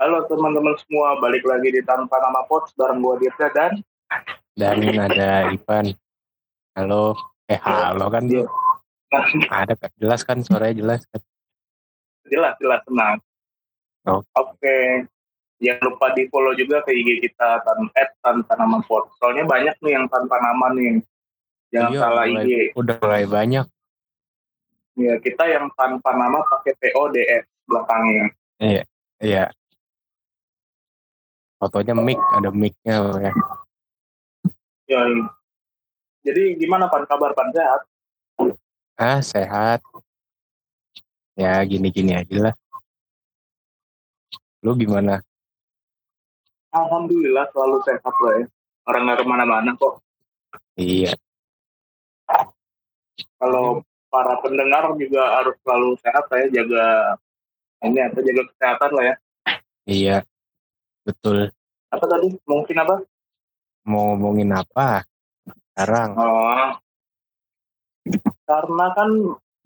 Halo teman-teman semua, balik lagi di Tanpa Nama Pots bareng gue Dirga dan Dan ada Ivan. Halo. Eh halo kan dia. Ada kan? Jelas kan suaranya jelas kan? jelas jelas tenang. Oke. Oke, jangan lupa di follow juga ke IG kita tan at tanpa nama pot. Soalnya banyak nih yang tanpa nama nih. Jangan Iya, salah mulai- IG. Udah mulai banyak. Ya kita yang tanpa nama pakai PODS belakangnya. Iya. Fotonya mic, ada mic-nya loh ya. Ya. Jadi gimana pan kabar pan sehat? Ah, sehat. Ya gini-gini aja lah. Lu gimana? Alhamdulillah selalu sehat lah ya. Orang nggak ke mana-mana kok. Iya. Kalau para pendengar juga harus selalu sehat ya jaga ini apa jaga kesehatan lah ya. Iya. Betul. Apa tadi? Mungkin apa? Mau ngomongin apa? Sekarang. Oh. Karena kan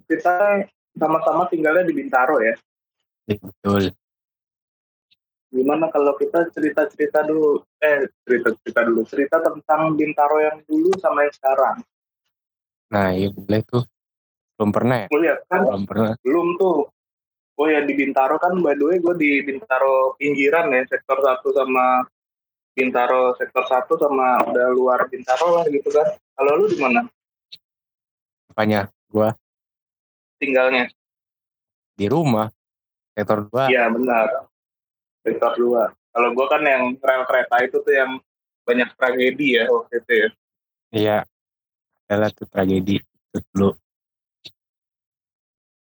kita sama-sama tinggalnya di Bintaro ya. Iya, Betul. Gimana kalau kita cerita-cerita dulu, eh cerita-cerita dulu, cerita tentang Bintaro yang dulu sama yang sekarang. Nah, iya boleh tuh. Belum pernah ya? Lihat kan Belum pernah. belum tuh. Oh ya di Bintaro kan by the way gue di Bintaro pinggiran ya, sektor 1 sama Bintaro sektor 1 sama udah luar Bintaro lah gitu kan. Kalau lu di mana Apanya? Gua tinggalnya? di rumah. Sektor 2. Iya benar. Sektor 2. Kalau gue kan yang rel kereta itu tuh yang banyak tragedi ya waktu itu ya. Iya. Adalah tuh tragedi itu dulu.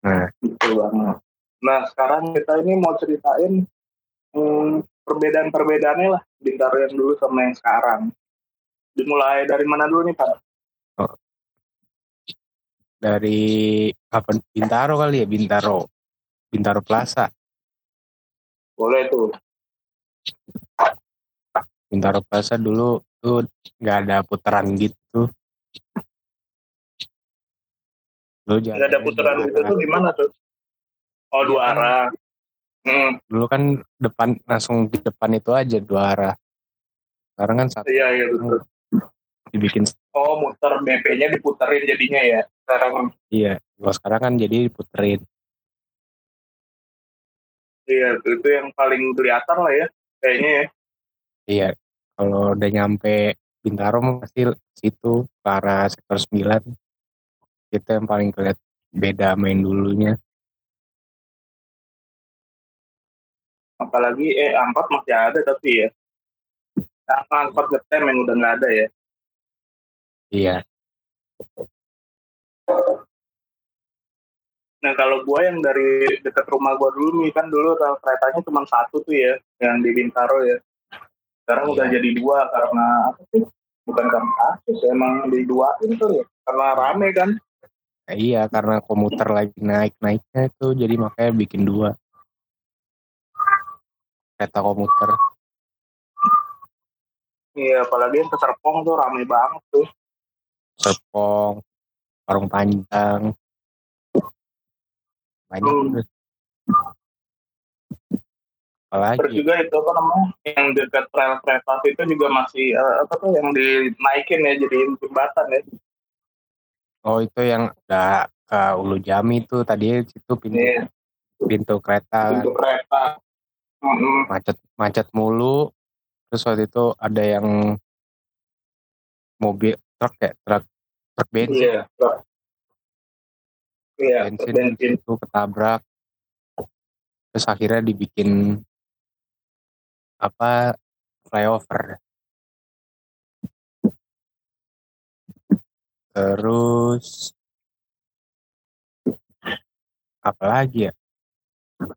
Nah, Betul banget. Nah sekarang kita ini mau ceritain hmm, perbedaan-perbedaannya lah Bintaro yang dulu sama yang sekarang. Dimulai dari mana dulu nih Pak? dari apa Bintaro kali ya Bintaro Bintaro Plaza Boleh tuh. Bintaro Plaza dulu tuh nggak ada putaran gitu dulu Nggak ada putaran arah. tuh gimana tuh? Oh dua arah. Hmm, dulu kan depan langsung di depan itu aja dua arah sekarang kan satu iya iya betul. dibikin Oh muter BP-nya diputerin jadinya ya. Sekarang iya kalau sekarang kan jadi diputerin iya itu yang paling kelihatan lah ya kayaknya ya. iya kalau udah nyampe Bintaro pasti situ ke arah sektor 9 itu yang paling kelihatan beda main dulunya Apalagi eh angkot masih ada tapi ya. Angkot getem yang udah nggak ada ya. iya Nah kalau gua yang dari dekat rumah gua dulu nih kan dulu rel keretanya cuma satu tuh ya yang di Bintaro ya. Sekarang udah Iya. jadi dua karena apa sih? Bukan karena kasus emang diduain tuh ya. Karena rame kan. Nah, iya karena komuter lagi naik naiknya itu jadi makanya bikin dua kereta komuter Iya apalagi yang ke Serpong tuh rame banget tuh. Serpong Parung Panjang banyak Hmm. tuh. Terus apalagi juga itu apa namanya yang dekat rel kereta itu juga masih eh, apa tuh yang dinaikin ya jadi jembatan ya. Oh itu yang udah ke Ulu Jami tuh tadi situ pintu Iya. pintu kereta Untuk kereta. Mm-mm. macet macet mulu terus waktu itu ada yang mobil truk ya truk truk bensin Iya. Iya. bensin, Bensin. itu ketabrak terus akhirnya dibikin apa flyover terus apa lagi ya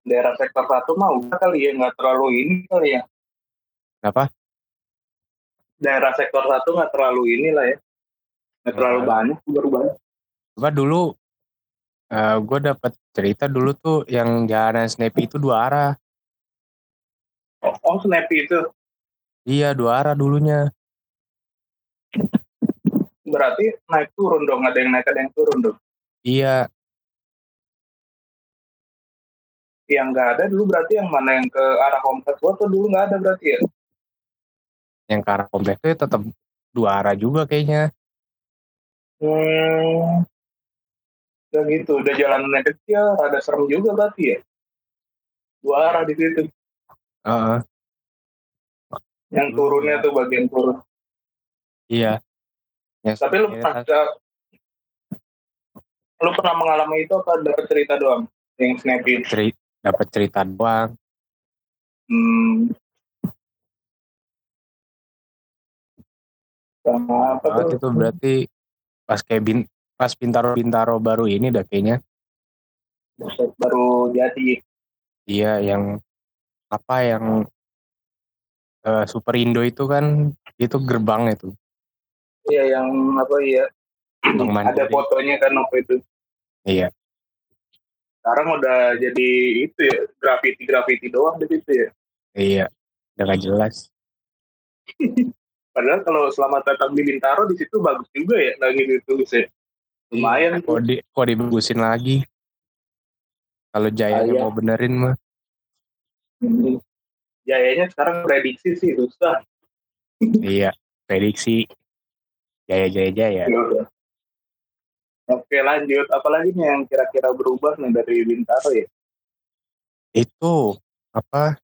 Daerah sektor satu mah udah kali ya nggak terlalu ini kali ya. apa Daerah sektor satu nggak terlalu ini lah ya. Nggak terlalu Iya. banyak baru banyak. coba dulu gue dapat cerita dulu tuh yang jalanan Snappy itu dua arah Oh, oh Snappy itu iya dua arah dulunya berarti naik turun dong ada yang naik ada yang turun dong. Iya. Yang nggak ada dulu berarti yang mana yang ke arah kompleks gua tuh dulu nggak ada berarti ya? Yang ke arah kompleks itu tetap dua arah juga kayaknya. Hmm. Udah gitu, udah jalannya kecil, ada serem juga berarti ya? Dua arah di situ. Heeh. Yang turunnya tuh bagian turun. Iya. Yang Tapi lu pernah lu pernah mengalami itu apa dapat cerita doang yang snappy? ceri dapat cerita doang. Hmm. Sama apa tuh? itu berarti pas kayak bin, pas Bintaro baru ini dah kayaknya. Baru jadi. Iya yang apa yang eh, Super Indo itu kan itu gerbang itu. Iya yang apa ya? Bang Ada fotonya kan waktu itu. Iya. Sekarang udah jadi itu ya graffiti graffiti doang di situ ya. Iya. Udah gak jelas. Padahal kalau selamat datang di Bintaro di situ bagus juga ya lagi ditulis ya. Lumayan Kok di kok dibagusin lagi. Kalau Jayanya Iya. mau benerin mah. Hmm. Jayanya sekarang prediksi sih susah. iya. Prediksi. Jaya Jaya Jaya. Ya. Oke lanjut, apalagi nih yang kira-kira berubah nih dari Bintaro ya? Itu apa?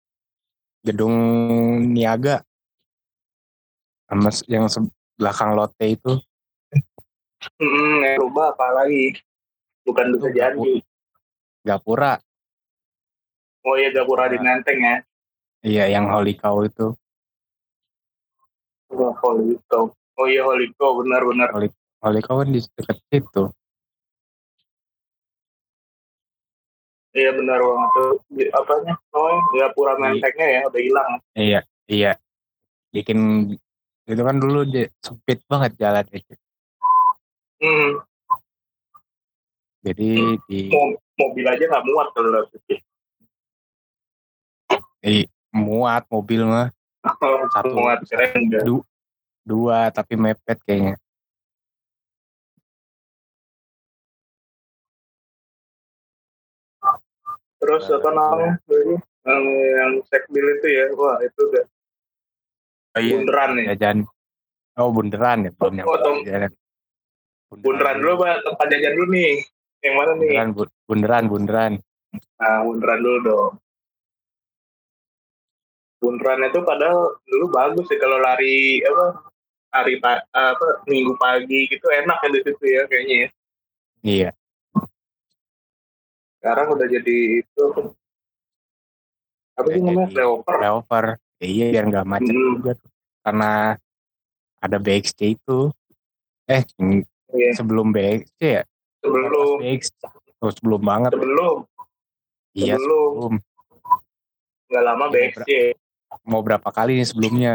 Gedung Niaga. Sama s- yang belakang lote itu. Hmm, yang berubah apa lagi? Bukan bisa Itu janji. Gapura. Oh iya Gapura di Menteng ya. Iya yang Holy Cow itu. Oh, Holy Cow. Oh iya Holy Cow, benar-benar. Holy Cow kan di deket situ. Iya benar banget tuh. Apanya? Oh Gapura Mentengnya ya udah hilang. Iya, iya. Bikin itu kan dulu sempit banget jalan itu. Hmm, Jadi di, mo- mobil aja nggak muat kalau situ. di muat mobil mah Satu. muat keren enggak. Du- dua tapi mepet kayaknya. Terus apa namanya? Yang, yang sekbil itu ya, wah itu udah Oh iya, bunderan nih. jajan. Oh bunderan ya, belum nyampe Oh, Tom. jajan. Bunderan dulu pak, tempat jajan dulu nih. Yang mana nih? Bunderan, bu- bunderan, bunderan. Nah, bunderan dulu dong. Bunderan itu padahal dulu bagus sih kalau lari apa hari pa, apa minggu pagi gitu enak ya di situ ya kayaknya ya. Iya, Sekarang udah jadi itu apa sih namanya flyover. flyover. Ya, iya biar nggak macet Hmm. juga tuh. Karena ada BXC itu. Eh, Iya. sebelum BXC ya? Sebelum BXC. Oh, sebelum banget. sebelum Iya, sebelum. sebelum. nggak lama BXC Mau berapa kali nih sebelumnya?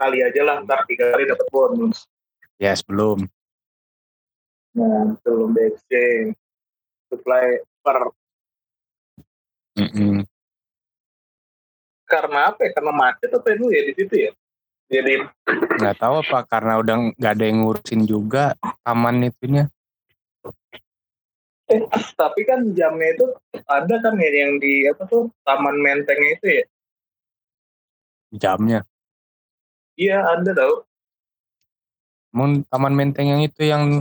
Sekali aja lah ntar tiga kali dapat bonus. Ya, sebelum. Nah, sebelum BXC supply per Mm-mm. karena apa ya? Karena macet apa dulu ya di situ ya? Jadi nggak tahu apa karena udah nggak ada yang ngurusin juga taman itunya eh, tapi kan jamnya itu ada kan ya yang di apa tuh Taman Menteng itu ya? jamnya Iya ada tau. Emang taman menteng yang itu yang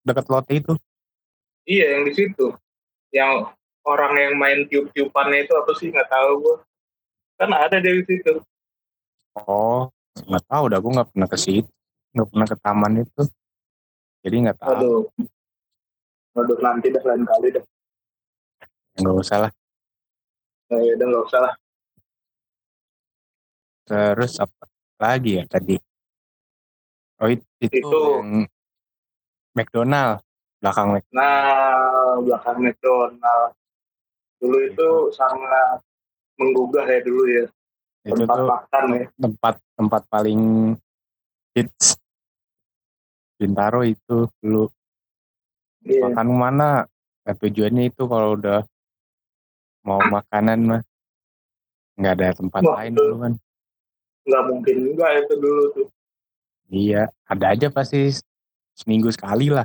dekat lote itu Iya yang di situ. Yang orang yang main tiup-tiupannya itu apa sih nggak tahu gua. Kan ada dari situ. oh nggak tahu dah gue nggak pernah ke situ nggak pernah ke taman itu jadi nggak tahu Aduh. Aduh nanti dah lain kali dah. nggak usah lah Nah, ya udah nggak usah lah. terus apa lagi ya tadi oh it- itu, Itu. yang McDonald belakang Mc- Nah belakang McDonald dulu itu sangat menggugah ya dulu ya itu tempat tuh makan ya. tempat tempat paling hits Bintaro itu dulu Iya. makan mana nah, tujuannya itu kalau udah mau makanan mah nggak ada tempat Wah, lain itu. dulu kan Nggak mungkin juga itu dulu tuh. iya ada aja pasti seminggu sekali lah.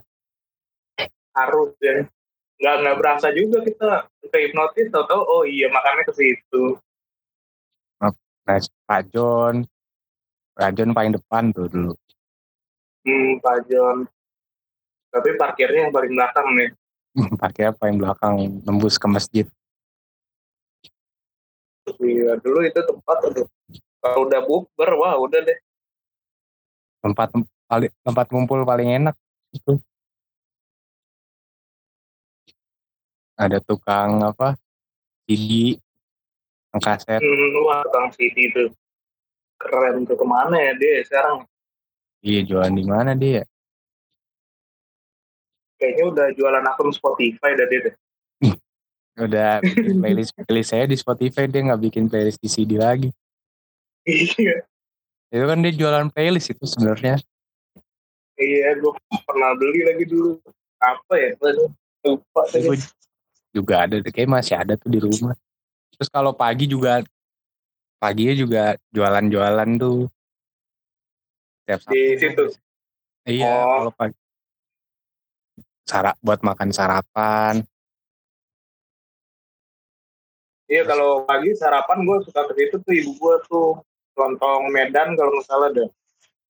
Harus ya. Nggak nggak berasa juga kita ke hipnotis tau tau oh iya makannya ke situ. Nah Pak John. Pak John paling depan tuh dulu. Hmm Pak John. Tapi parkirnya yang paling belakang nih. Parkirnya paling belakang nembus ke masjid. Iya dulu itu tempat aduh kalau udah bukber wah udah deh. Tempat paling tempat ngumpul paling enak. Itu ada tukang apa CD kaset. Hmm, wah tukang CD itu keren tuh ke mana ya dia sekarang? Iya jualan di mana dia? Kayaknya udah jualan akun Spotify dah dia deh. Udah bikin playlist playlist saya di Spotify dia nggak bikin playlist di CD lagi iya. Itu kan dia jualan playlist itu sebenarnya. Iya gue pernah beli lagi dulu. Apa ya lupa gue juga ada kayak masih ada tuh di rumah. Terus kalau pagi juga paginya juga jualan-jualan tuh. Tiap di situ? Iya oh. kalau pagi. Sarap buat makan sarapan. Iya kalau pagi sarapan gue suka ke situ tuh ibu gue tuh lontong Medan kalau nggak salah deh.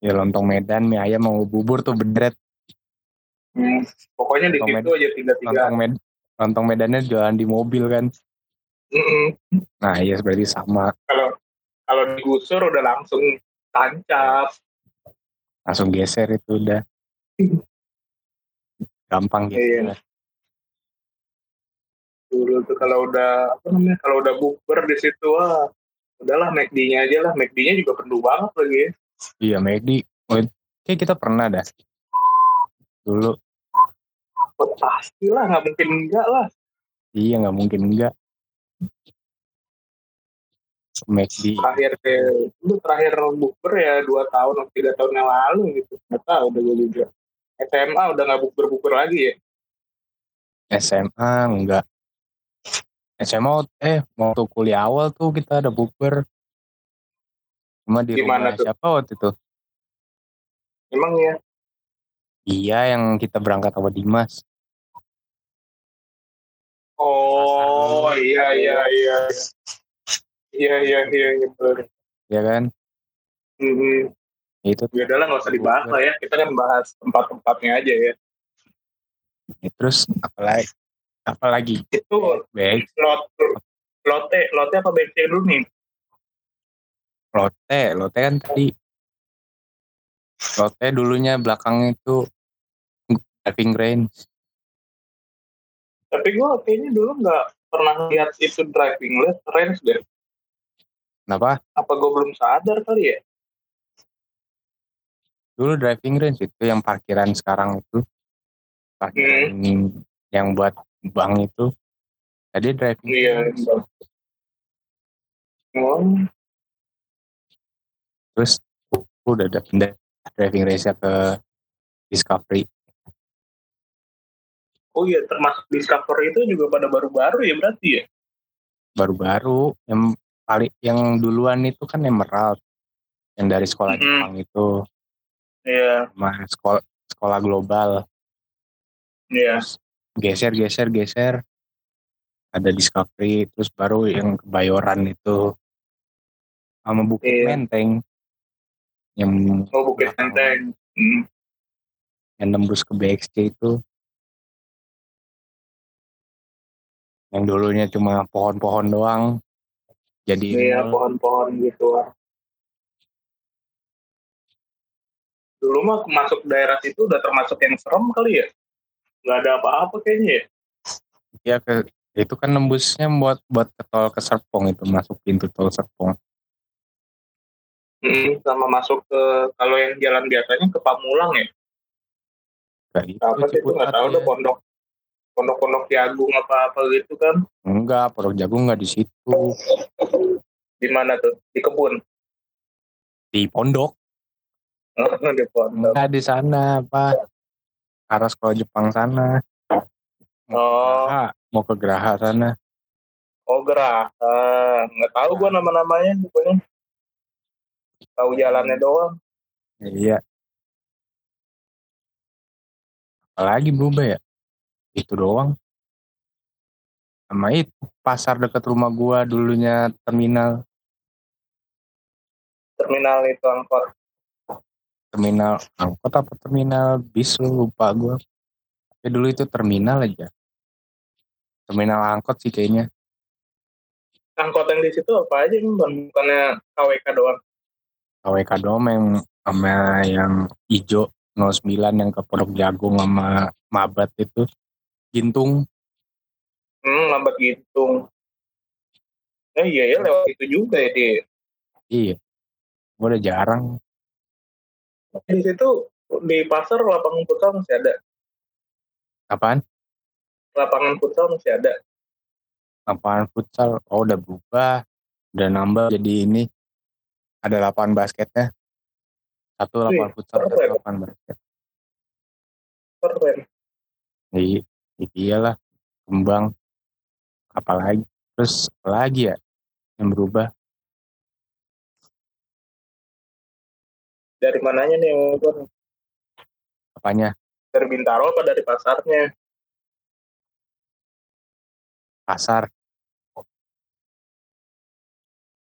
Ya lontong Medan, mie ayam mau bubur tuh bedret. Hmm, pokoknya di situ aja tiga tiga. Lontong, med lontong Medannya jualan di mobil kan. Mm -mm. Nah iya berarti sama. Kalau kalau digusur udah langsung tancap. Langsung geser itu udah. Gampang gitu. Iya dulu tuh kalau udah apa namanya kalau udah bukber di situ wah udahlah McD-nya aja lah. McD-nya juga perlu banget lagi ya. iya McD kayak kita pernah dah. Dulu. Oh, pastilah nggak mungkin enggak lah. Iya nggak mungkin enggak McD terakhir itu terakhir bukber ya dua tahun atau tiga tahun yang lalu gitu. Nggak tahu udah gue juga. SMA udah nggak bukber bukber lagi ya? SMA enggak SMA eh mau tuh kuliah awal tuh kita ada bukber. Cuma di Gimana rumah tuh? siapa waktu itu? Emang ya? Iya yang kita berangkat sama Dimas. Oh iya iya iya. Iya iya iya iya betul iya kan? Mm -hmm. itu ya udahlah nggak usah dibahas lah ya. Kita kan bahas tempat-tempatnya aja ya. Terus apalagi apalagi? Itu baik. lot lote lote apa BC dulu nih? Lote lote kan tadi. Lote dulunya belakang itu driving range tapi gue kayaknya dulu nggak pernah lihat itu driving range deh. Kenapa? Apa gue belum sadar kali ya? Dulu driving range itu yang parkiran sekarang itu. Parkiran hmm. yang buat bank itu. Tadi driving iya oh. terus udah ada pindah driving race ke Discovery. Oh iya termasuk Discovery itu juga pada baru-baru ya berarti ya? Baru-baru yang paling yang duluan itu kan Emerald yang dari sekolah mm -hmm. Jepang itu. Iya. Yeah. sekolah sekolah global. Iya. Yeah geser geser geser. Ada Discovery terus baru yang kebayoran itu. Sama Bukit iya. Menteng. Yang oh Bukit Menteng. Hmm. yang nembus ke BXC itu. Yang dulunya cuma pohon-pohon doang. Jadi iya pohon-pohon gitu. Dulu mah masuk daerah situ udah termasuk yang serem kali ya nggak ada apa-apa kayaknya ya Iya ke itu kan nembusnya buat buat ke tol ke Serpong itu masuk pintu tol Serpong. Hmm, sama masuk ke kalau yang jalan biasanya ke Pamulang ya. Gak itu, apa sih itu nggak tahu udah pondok pondok-pondok jagung apa apa gitu kan? Enggak, pondok jagung nggak di situ. Di mana tuh? Di kebun? Di pondok. di pondok. Enggak di sana, Pak arah sekolah Jepang sana. Oh. Geraha, mau ke Geraha sana. Oh Geraha, nggak tahu gua nama-namanya pokoknya. Tahu jalannya doang. Iya. Apalagi berubah ya? Itu doang. Sama itu pasar dekat rumah gua dulunya terminal. Terminal itu angkot. Terminal angkot apa terminal bis lu lupa gua. Tapi dulu itu terminal aja. Terminal angkot sih kayaknya. Angkot yang di situ apa aja bukan bukannya KWK doang? KWK doang yang sama yang hijau 09 yang ke Pondok Jagung sama Mabat itu Gintung hmm Mabat Gintung eh iya ya lewat itu juga ya di iya gue udah jarang di situ di pasar lapangan futsal masih ada. Apaan? Lapangan futsal masih ada. Lapangan futsal oh udah berubah udah nambah jadi ini. Ada lapangan basketnya. Satu lapangan futsal satu lapangan basket. Keren. Iya iyalah kembang. Apalagi terus apalagi ya yang berubah dari mananya nih yang berubah apanya? Dari Bintaro apa dari pasarnya? Pasar.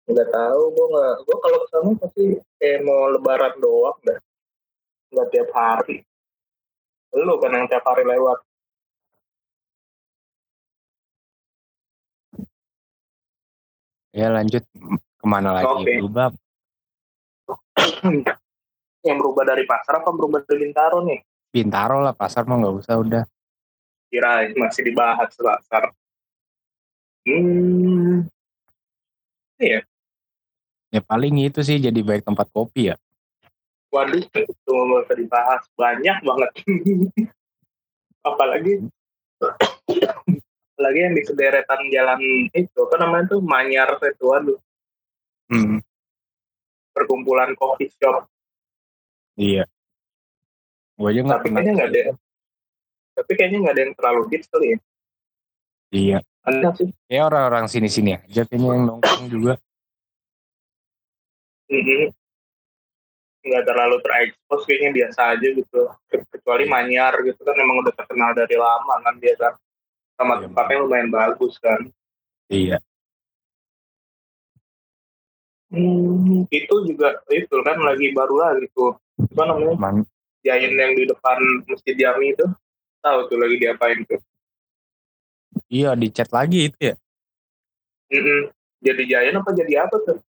Nggak tahu gue nggak gue kalau ke sana pasti kayak mau lebaran doang dah. Nggak tiap hari. Lu kan yang tiap hari lewat. Ya lanjut. Ke mana lagi? Oke. berubah yang berubah dari pasar apa berubah dari Bintaro nih? Bintaro lah pasar mah nggak usah udah. Kira masih dibahas pasar. Hmm. Iya. Ya paling itu sih jadi baik tempat kopi ya. Waduh itu nggak usah dibahas. Banyak banget. Apalagi apalagi yang di sederetan jalan itu apa namanya tuh Manyar itu waduh hmm, perkumpulan coffee shop iya. Gue aja nggak tapi pernah kayaknya nggak ada tapi kayaknya nggak ada yang terlalu hits kali ya. Iya. Ada sih. Ya orang-orang sini-sini aja kayaknya yang nongkrong juga. Mhm. nggak terlalu terekspos kayaknya biasa aja gitu. Kecuali Manyar gitu kan emang udah terkenal dari lama kan dia kan. Sama Iya, tempatnya lumayan bagus kan. Iya. Hmm, itu juga itu kan lagi baru lagi tuh apa namanya man Giant yang di depan Masjid Jami itu? Tahu tuh lagi diapain tuh. Iya dicat lagi itu ya. Mm-mm. jadi Giant apa jadi apa tuh?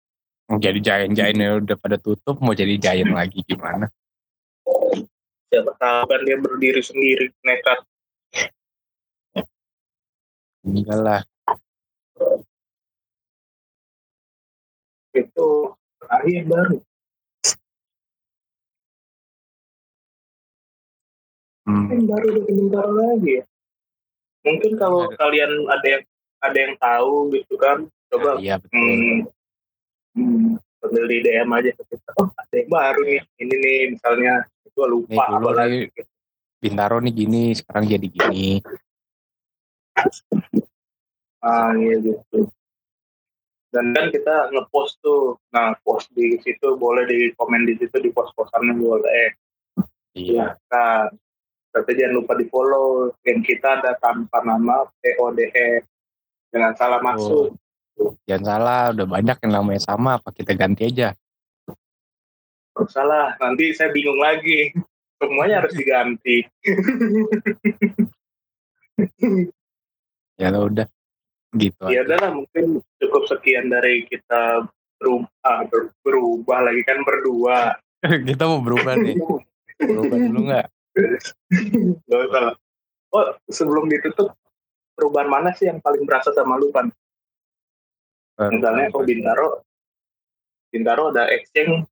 Jadi giant giantnya udah pada tutup mau jadi giant lagi gimana? Siapa tahu kan dia berdiri sendiri nekat. Enggak lah. Itu terakhir baru hmm, baru udah sebentar lagi. Ya mungkin kalau Ada. kalian ada yang ada yang tahu gitu kan coba iya betul. hmm, hmm, sambil di DM aja kita. Oh ada yang baru nih ini nih misalnya itu lupa Nih, dulu apa lagi nih. Bintaro nih gini sekarang jadi gini. Ah iya gitu. Dan kan kita ngepost tuh nah post di situ boleh di komen di situ di post postannya boleh. Iya. Nah tapi jangan lupa di follow yang kita ada tanpa nama PODE jangan salah masuk. Jangan salah udah banyak yang namanya sama apa kita ganti aja. Nggak salah nanti saya bingung lagi. Semuanya harus diganti. Ya udah gitu ya udahlah mungkin cukup sekian dari kita berubah ber- berubah lagi kan berdua. Kita mau berubah nih. Berubah dulu nggak Gak usah lah. Oh, sebelum ditutup, perubahan mana sih yang paling berasa sama lu, Pan? Misalnya, oh Bintaro, Bintaro ada exchange,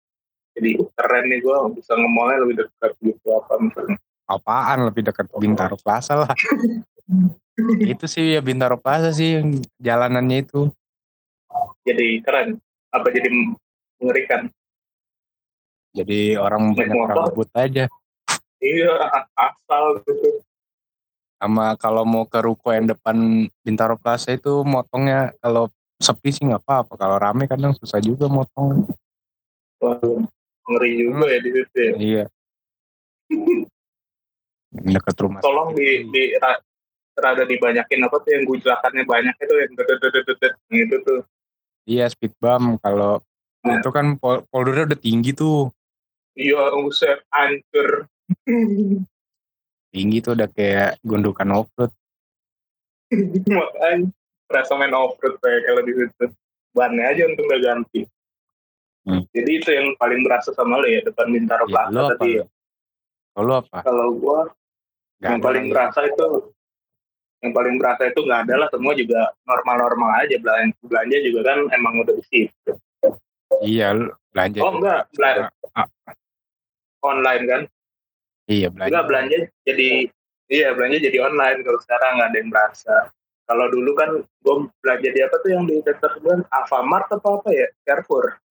jadi uh, keren nih gue bisa ngemolnya lebih dekat gitu apa misalnya. apaan lebih dekat Bintaro Plaza lah itu sih ya Bintaro Plaza sih yang jalanannya itu Jadi keren. Apa jadi mengerikan? jadi orang banyak rambut aja Iya, asal gitu. sama kalau mau ke ruko yang depan Bintaro Plaza itu motongnya kalau sepi sih nggak apa-apa. Kalau rame kadang susah juga motong. Wah, ngeri juga ya di situ ya. iya. Dekat rumah Tolong di, di ra- terada dibanyakin apa tuh yang gujlakannya banyak itu yang dedet gitu tuh. Iya speed bump. Kalau nah. itu kan pol poldernya udah tinggi tuh. Iya usah hancur tinggi tuh udah kayak gundukan offroad. Makanya rasa main offroad kayak kalau di situ bannya aja untuk udah ganti. Hmm. jadi itu yang paling berasa sama lo ya depan Bintaro ya, Plaza tadi ya. kalau apa? Kalau gua gak yang paling berasa itu yang paling berasa itu nggak ada lah semua juga normal-normal aja. Belanja belanja juga kan emang udah di situ. Iya belanja oh enggak belanja. Ah. online kan iya belanja enggak belanja. jadi iya belanja jadi online kalau sekarang nggak ada yang berasa. Kalau dulu kan gue belanja di apa tuh yang di sektor sebelah Alfamart apa apa ya? Carrefour.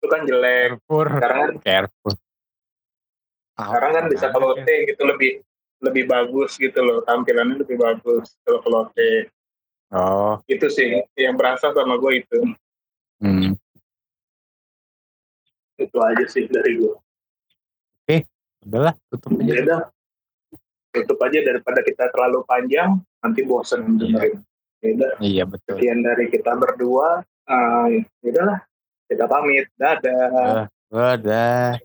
Itu kan jelek. Carrefour. Sekarang kan Carrefour. Sekarang kan bisa kalau T gitu lebih lebih bagus gitu loh tampilannya lebih bagus kalau kalau T oh. Itu sih yang berasa sama gue itu. Hmm. itu aja sih dari gue udahlah tutup aja udah tutup aja daripada kita terlalu panjang nanti bosan iya. dengerin. Beda. Iya betul. Sekian dari kita berdua. Uh, udahlah, kita pamit. Dadah. Uh, dadah.